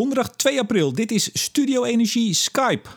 donderdag 2 april. Dit is Studio Energie Skype.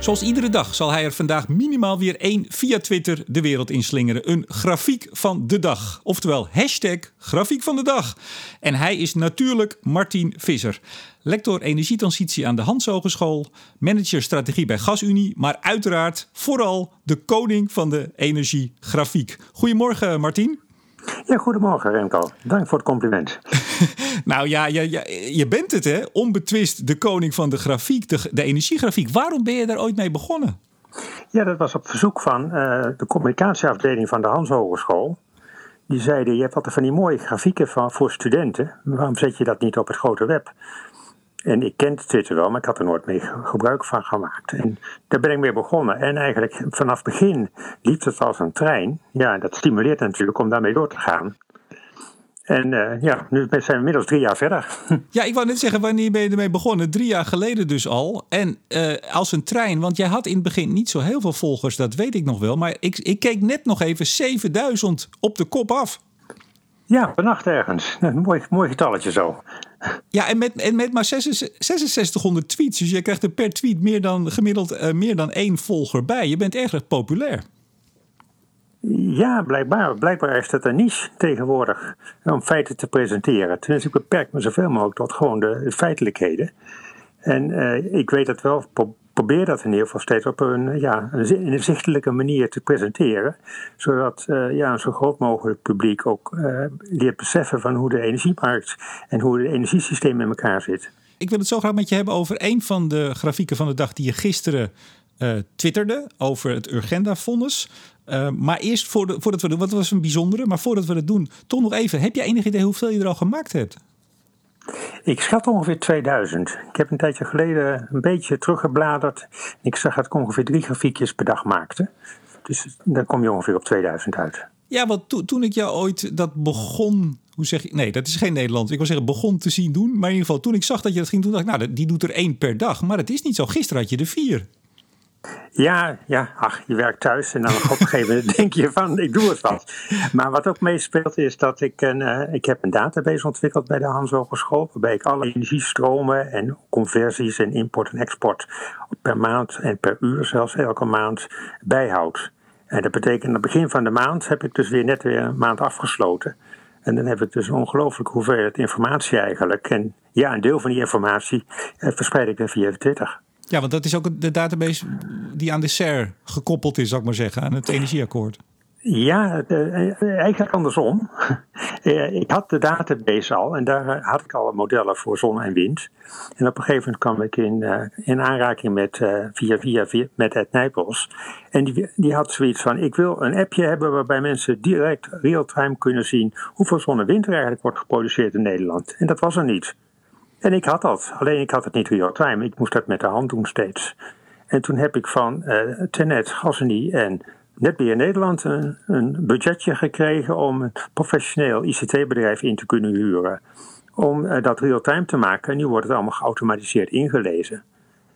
Zoals iedere dag zal hij er vandaag minimaal weer één via Twitter de wereld inslingeren. Een grafiek van de dag. Oftewel hashtag grafiek van de dag. En hij is natuurlijk Martin Visser. Lector energietransitie aan de Hans Hogeschool. Manager strategie bij GasUnie. Maar uiteraard vooral de koning van de energiegrafiek. Goedemorgen Martin. Ja, goedemorgen Remco. Dank voor het compliment. nou ja, je, bent het hè, onbetwist de koning van de grafiek, de, de energiegrafiek. Waarom ben je daar ooit mee begonnen? Ja, dat was op verzoek van uh, de communicatieafdeling van de Hans Hogeschool. Die zeiden, je hebt altijd van die mooie grafieken van, voor studenten. Waarom zet je dat niet op het grote web? En ik kende Twitter wel, maar ik had er nooit mee gebruik van gemaakt. En daar ben ik mee begonnen. En eigenlijk vanaf het begin liep het als een trein. Ja, dat stimuleert natuurlijk om daarmee door te gaan. En uh, ja, nu zijn we inmiddels drie jaar verder. Ja, ik wou net zeggen, wanneer ben je ermee begonnen? Drie jaar geleden dus al. En uh, als een trein, want jij had in het begin niet zo heel veel volgers, dat weet ik nog wel. Maar ik, ik keek net nog even 7000 op de kop af. Ja, vannacht ergens. Een mooi, mooi getalletje zo. Ja, en met, en met maar 6600 tweets. Dus je krijgt er per tweet meer dan, gemiddeld uh, meer dan één volger bij. Je bent erg populair. Ja, blijkbaar. Blijkbaar is het een niche tegenwoordig om feiten te presenteren. Dus ik beperk me zoveel mogelijk tot gewoon de feitelijkheden. En uh, ik weet dat wel probeer dat in ieder geval steeds op een, ja, een inzichtelijke manier te presenteren. Zodat uh, ja, een zo groot mogelijk publiek ook uh, leert beseffen van hoe de energiemarkt en hoe het energiesysteem in elkaar zit. Ik wil het zo graag met je hebben over een van de grafieken van de dag die je gisteren twitterde over het Urgenda-fonds. Maar eerst voordat, voordat we doen, wat was een bijzondere, maar voordat we dat doen, toch nog even. Heb jij enig idee hoeveel je er al gemaakt hebt? Ik schat ongeveer 2000. Ik heb een tijdje geleden een beetje teruggebladerd. Ik zag dat ik ongeveer drie grafiekjes per dag maakte. Dus dan kom je ongeveer op 2000 uit. Ja, want to, toen ik jou ooit dat begon. Hoe zeg je? Nee, dat is geen Nederlands. Ik wil zeggen, begon te zien doen. Maar in ieder geval, toen ik zag dat je dat ging doen, dacht ik, nou, die doet er één per dag. Maar het is niet zo. Gisteren had je er vier. Ja, ja, ach, je werkt thuis en dan op een gegeven moment denk je van, ik doe het wat. Maar wat ook meespeelt is dat ik een, uh, ik heb een database ontwikkeld bij de Hans Hogeschool, waarbij ik alle energiestromen en conversies en import en export per maand en per uur zelfs elke maand bijhoud. En dat betekent aan het begin van de maand heb ik dus weer net weer een maand afgesloten. En dan heb ik dus een ongelooflijk hoeveelheid informatie eigenlijk. En ja, een deel van die informatie eh, verspreid ik dan via Twitter. Ja, want dat is ook de database die aan de SER gekoppeld is, zou ik maar zeggen, aan het energieakkoord. Ja, eigenlijk andersom. Eh, ik had de database al en daar had ik al modellen voor zon en wind. En op een gegeven moment kwam ik in, in aanraking met, via, via, via, met Ed Nijpels. En die, die had zoiets van, ik wil een appje hebben waarbij mensen direct real-time kunnen zien hoeveel zon en wind er eigenlijk wordt geproduceerd in Nederland. En dat was er niet. En ik had dat, alleen ik had het niet real time. Ik moest dat met de hand doen steeds. En toen heb ik van uh, Tenet, Gassenie en Netbeheer Nederland een, budgetje gekregen om een professioneel ICT-bedrijf in te kunnen huren. Om uh, dat real-time te maken. En nu wordt het allemaal geautomatiseerd ingelezen.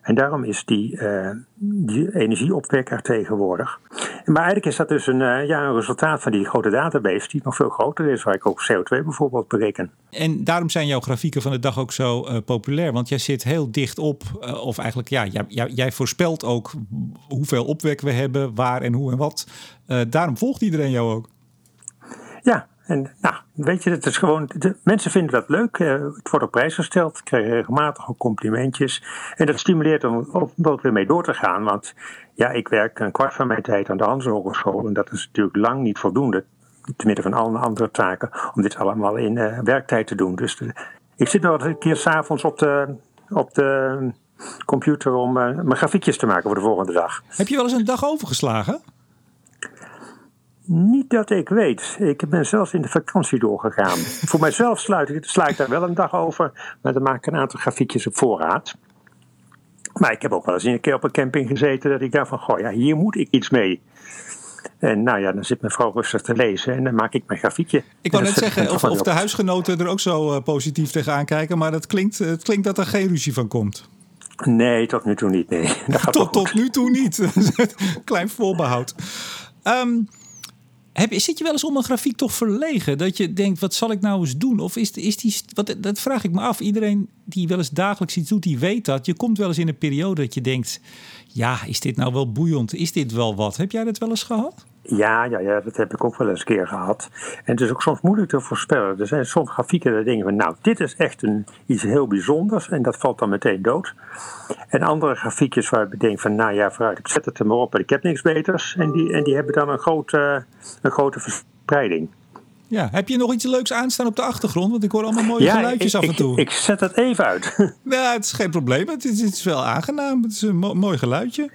En daarom is die, uh, die energieopwekker tegenwoordig. Maar eigenlijk is dat dus een, uh, ja, een resultaat van die grote database, die nog veel groter is, waar ik ook CO2 bijvoorbeeld bereken. En daarom zijn jouw grafieken van de dag ook zo uh, populair, want jij zit heel dicht op, of eigenlijk ja, jij, jij, voorspelt ook hoeveel opwek we hebben, waar en hoe en wat. daarom volgt iedereen jou ook. Ja, en nou, weet je, het is gewoon, de, mensen vinden dat leuk. Uh, het wordt op prijs gesteld. Ik krijg regelmatig complimentjes. En dat stimuleert om ook weer mee door te gaan. Want ja, ik werk een kwart van mijn tijd aan de Hans Hogeschool. En dat is natuurlijk lang niet voldoende. Te midden van alle andere taken. Om dit allemaal in uh, werktijd te doen. Dus de, ik zit nog een keer s'avonds op de, op de computer om mijn grafiekjes te maken voor de volgende dag. Heb je wel eens een dag overgeslagen? Niet dat ik weet. Ik ben zelfs in de vakantie doorgegaan. Voor mijzelf sluit ik, sla ik daar wel een dag over, maar dan maak ik een aantal grafiekjes op voorraad. Maar ik heb ook wel eens een keer op een camping gezeten dat ik dacht van, goh ja, hier moet ik iets mee. En nou ja, dan zit mijn vrouw rustig te lezen en dan maak ik mijn grafiekje. Ik wou net zeggen, of, of, de huisgenoten er ook zo uh, positief tegenaan kijken, maar het klinkt, het klinkt dat er geen ruzie van komt. Nee, tot nu toe niet. Nee. Dat gaat tot, tot nu toe niet. Klein voorbehoud. Um, Heb, zit je wel eens om een grafiek toch verlegen? Dat je denkt, wat zal ik nou eens doen? Of is, is die, wat, dat vraag ik me af. Iedereen die wel eens dagelijks iets doet, die weet dat. Je komt wel eens in een periode dat je denkt, ja, is dit nou wel boeiend? Is dit wel wat? Heb jij dat wel eens gehad? Ja, ja, ja, dat heb ik ook wel eens een keer gehad. En het is ook soms moeilijk te voorspellen. Er zijn soms grafieken dat denken van, nou, dit is echt een, iets heel bijzonders en dat valt dan meteen dood. En andere grafiekjes waar ik denk van, nou ja, vooruit, ik zet het er maar op en ik heb niks beters. En die, en die hebben dan een grote, een grote verspreiding. Ja, heb je nog iets leuks aanstaan op de achtergrond? Want ik hoor allemaal mooie geluidjes af en toe. Ik, ik, zet het even uit. Ja, het is geen probleem. Het is, het is wel aangenaam. Het is een mooi geluidje.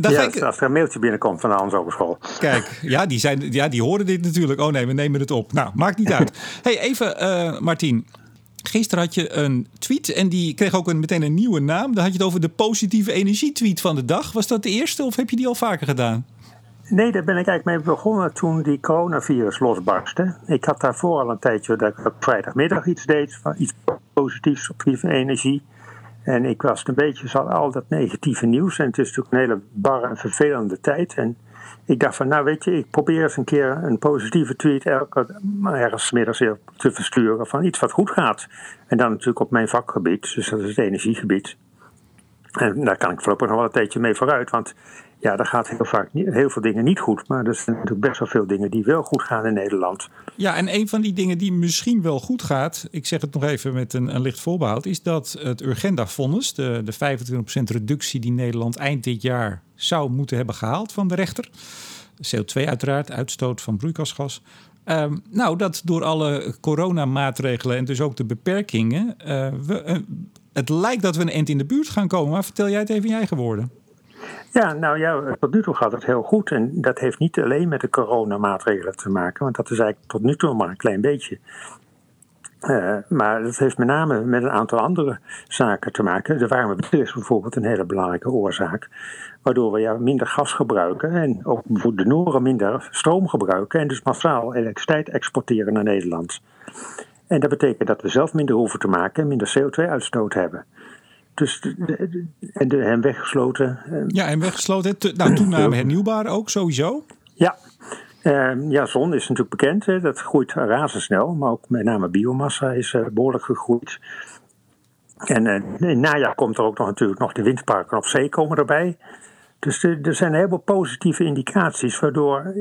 ja, ik... als er een mailtje binnenkomt van de Hans Hogeschool. Kijk, ja die, zijn, ja, die horen dit natuurlijk. Oh nee, we nemen het op. Nou, maakt niet uit. hey, even, uh, Martien. Gisteren had je een tweet en die kreeg ook een, meteen een nieuwe naam. Dan had je het over de positieve energie tweet van de dag. Was dat de eerste of heb je die al vaker gedaan? Nee, daar ben ik eigenlijk mee begonnen toen die coronavirus losbarstte. Ik had daarvoor al een tijdje dat ik op vrijdagmiddag iets deed, iets positiefs op energie. En ik was een beetje al dat negatieve nieuws. En het is natuurlijk een hele barre en vervelende tijd. En ik dacht van, nou weet je, ik probeer eens een keer een positieve tweet elke, ergens middags te versturen van iets wat goed gaat. En dan natuurlijk op mijn vakgebied, dus dat is het energiegebied. En daar kan ik voorlopig nog wel een tijdje mee vooruit, want ja, daar gaat heel vaak heel veel dingen niet goed. Maar er zijn natuurlijk best wel veel dingen die wel goed gaan in Nederland. Ja, en een van die dingen die misschien wel goed gaat, ik zeg het nog even met een, een licht voorbehoud, is dat het Urgenda-vonnis, de, de 25% reductie die Nederland eind dit jaar zou moeten hebben gehaald van de rechter. CO2 uiteraard, uitstoot van broeikasgas. Ehm, nou, dat door alle coronamaatregelen en dus ook de beperkingen, we, uh, het lijkt dat we een eind in de buurt gaan komen. Maar vertel jij het even in je eigen woorden. Ja, nou ja, tot nu toe gaat het heel goed. En dat heeft niet alleen met de coronamaatregelen te maken, want dat is eigenlijk tot nu toe maar een klein beetje. Uh, maar dat heeft met name met een aantal andere zaken te maken. De warme is bijvoorbeeld een hele belangrijke oorzaak. Waardoor we ja, minder gas gebruiken en ook de Noren minder stroom gebruiken. En dus massaal elektriciteit exporteren naar Nederland. En dat betekent dat we zelf minder hoeven te maken en minder CO2-uitstoot hebben. Dus en hem weggesloten. Eh, ja, en weggesloten. nou, toename hernieuwbaar ook sowieso. Ja. Uh, ja, zon is natuurlijk bekend. Hè, dat groeit razendsnel. Maar ook met name biomassa is uh, behoorlijk gegroeid. En uh, in het najaar komt er ook nog natuurlijk nog de windparken op zee komen erbij. Dus er zijn veel positieve indicaties waardoor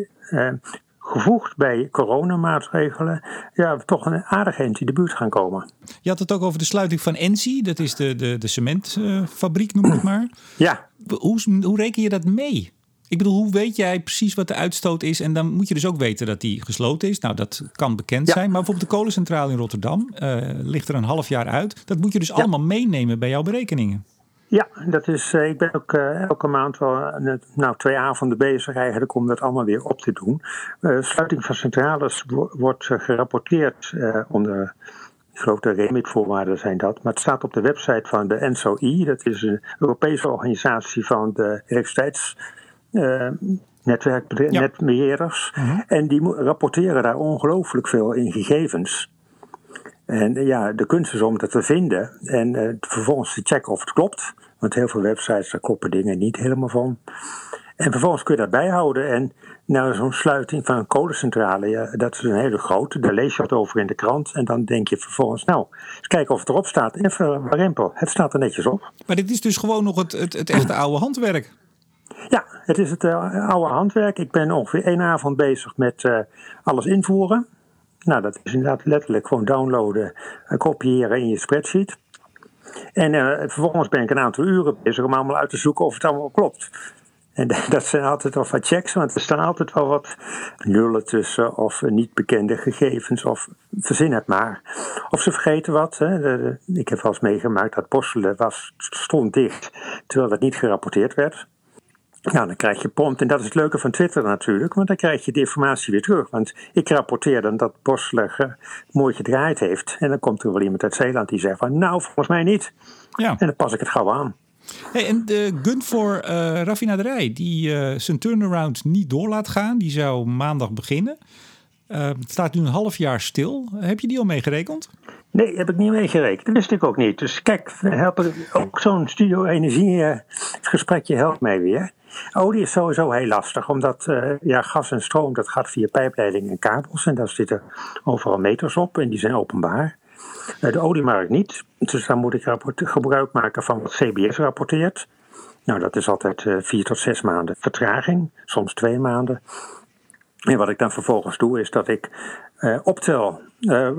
gevoegd bij coronamaatregelen, ja, toch een aardig in de buurt gaan komen. Je had het ook over de sluiting van Ensi, dat is de, de, de cementfabriek, noem ik maar. Ja. Hoe, hoe reken je dat mee? Ik bedoel, hoe weet jij precies wat de uitstoot is? En dan moet je dus ook weten dat die gesloten is. Nou, dat kan bekend zijn. Maar bijvoorbeeld de kolencentrale in Rotterdam uh, ligt er een half jaar uit. Dat moet je dus allemaal meenemen bij jouw berekeningen. Ja, dat is, uh, ik ben ook uh, elke maand wel nou, twee avonden bezig eigenlijk om dat allemaal weer op te doen. Uh, sluiting van centrales wordt gerapporteerd onder, ik geloof de REMIT-voorwaarden zijn dat, maar het staat op de website van de NSOI, dat is een Europese organisatie van de elektriciteits. Mhm. En die rapporteren daar ongelooflijk veel in gegevens. En ja, de kunst is om dat te vinden en uh, vervolgens te checken of het klopt. Want heel veel websites, daar kloppen dingen niet helemaal van. En vervolgens kun je dat bijhouden. En nou, zo'n sluiting van een kolencentrale, ja, dat is een hele grote. Daar lees je wat over in de krant. En dan denk je vervolgens, nou, eens kijken of het erop staat. En even rempel, het staat er netjes op. Maar dit is dus gewoon nog het, het, het echte oude handwerk. Ja, het is het uh, oude handwerk. Ik ben ongeveer één avond bezig met uh, alles invoeren. Nou, dat is inderdaad letterlijk gewoon downloaden en kopiëren in je spreadsheet. En uh, vervolgens ben ik een aantal uren bezig om allemaal uit te zoeken of het allemaal klopt. En dat zijn altijd wel wat checks, want er staan altijd wel wat nullen tussen of niet bekende gegevens of verzin het maar. Of ze vergeten wat. Hè. ik heb wel eens meegemaakt dat Borselen was, stond dicht terwijl dat niet gerapporteerd werd. Ja, dan krijg je prompt. En dat is het leuke van Twitter natuurlijk, want dan krijg je de informatie weer terug. Want ik rapporteer dan dat Borsler mooi gedraaid heeft. En dan komt er wel iemand uit Zeeland die zegt van, nou, volgens mij niet. Ja. En dan pas ik het gauw aan. Hey, en de Gunvor uh, raffinaderij, die uh, zijn turnaround niet door laat gaan, die zou maandag beginnen. Uh, het staat nu een half jaar stil. Heb je die al meegerekend? Nee, heb ik niet meegerekend. Dat wist ik ook niet. Dus kijk, helpen, ook zo'n studio-energie gesprekje helpt mij weer. Olie is sowieso heel lastig, omdat uh, ja, gas en stroom dat gaat via pijpleidingen en kabels. En daar zitten overal meters op en die zijn openbaar. Uh, de oliemarkt niet, dus dan moet ik gebruik maken van wat CBS rapporteert. Nou, dat is altijd uh, vier tot zes maanden vertraging, soms twee maanden. En wat ik dan vervolgens doe, is dat ik optel, uh,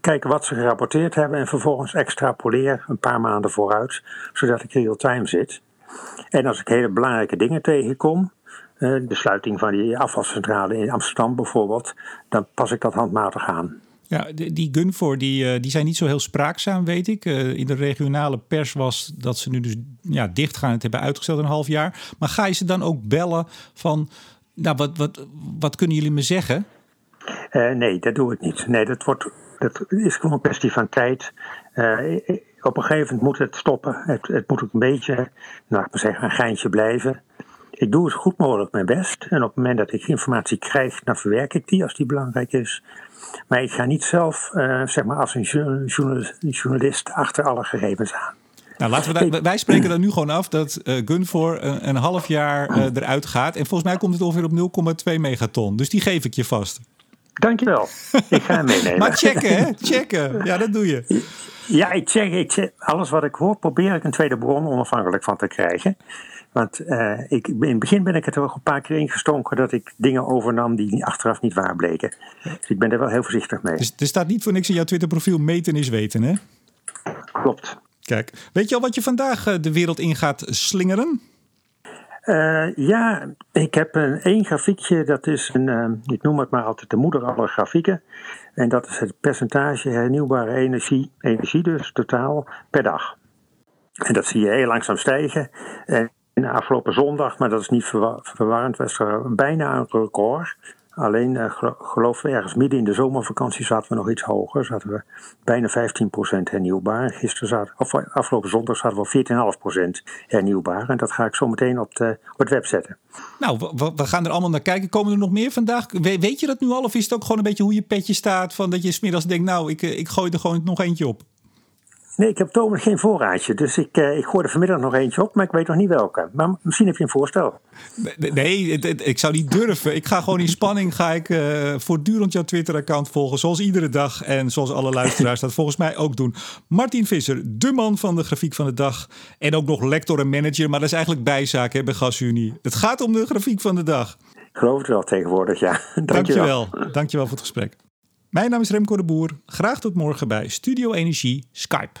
kijken wat ze gerapporteerd hebben en vervolgens extrapoleer een paar maanden vooruit, zodat ik real-time zit. En als ik hele belangrijke dingen tegenkom, uh, de sluiting van die afvalcentrale in Amsterdam bijvoorbeeld, dan pas ik dat handmatig aan. Ja, die Gunvor, die, die zijn niet zo heel spraakzaam, weet ik. in de regionale pers was dat ze nu dus ja, dicht gaan. Het hebben uitgesteld een half jaar. Maar ga je ze dan ook bellen van... Nou, wat, wat, wat kunnen jullie me zeggen? Uh, nee, dat doe ik niet. Nee, dat, wordt, dat is gewoon een kwestie van tijd. Uh, op een gegeven moment moet het stoppen. Het, het moet ook een beetje, nou, ik zeggen, een geintje blijven. Ik doe het goed mogelijk mijn best. En op het moment dat ik informatie krijg, dan verwerk ik die als die belangrijk is. Maar ik ga niet zelf, uh, zeg maar, als een journalist achter alle gegevens aan. Nou, laten we wij spreken dan nu gewoon af dat uh, Gunvor een, een, half jaar uh, eruit gaat. En volgens mij komt het ongeveer op 0,2 megaton. Dus die geef ik je vast. Dankjewel. Ik ga hem meenemen. maar checken, hè? Checken. Ja, dat doe je. Ja, ik check, ik check. Alles wat ik hoor, probeer ik een tweede bron onafhankelijk van te krijgen. Want uh, ik, in het begin ben ik er toch een paar keer ingestonken dat ik dingen overnam die achteraf niet waar bleken. Dus ik ben er wel heel voorzichtig mee. Dus er staat niet voor niks in jouw Twitterprofiel meten is weten, hè? Klopt. Kijk, weet je al wat je vandaag eh, de wereld in gaat slingeren? Uh, ja, ik heb een één grafiekje, dat is een, uh, ik noem het maar altijd de moeder aller grafieken. En dat is het percentage hernieuwbare energie, energie dus totaal, per dag. En dat zie je heel langzaam stijgen. En afgelopen zondag, maar dat is niet verwarrend, was er bijna een record. Alleen uh, geloof we ergens midden in de zomervakantie zaten we nog iets hoger. Zaten we bijna 15% hernieuwbaar. Gisteren zaten, of afgelopen zondag zaten we 14,5% hernieuwbaar. En dat ga ik zo meteen op, de, op het web zetten. Nou, we, gaan er allemaal naar kijken. Komen er nog meer vandaag? weet je dat nu al? Of is het ook gewoon een beetje hoe je petje staat? Van dat je smiddags denkt, nou, ik, eh, ik gooi er gewoon nog eentje op. Nee, ik heb het geen voorraadje. Dus ik, uh, ik gooi er vanmiddag nog eentje op, maar ik weet nog niet welke. Maar misschien heb je een voorstel. Nee, nee ik zou niet durven. Ik ga gewoon in spanning ga ik, uh, voortdurend jouw Twitter-account volgen. Zoals iedere dag en zoals alle luisteraars dat volgens mij ook doen. Martin Visser, de man van de grafiek van de dag. En ook nog lector en manager. Maar dat is eigenlijk bijzaak hè, bij GasUnie. Het gaat om de grafiek van de dag. Ik geloof het wel tegenwoordig, ja. Dankjewel. Dankjewel, Dankjewel voor het gesprek. Mijn naam is Remco de Boer. Graag tot morgen bij Studio Energie Skype.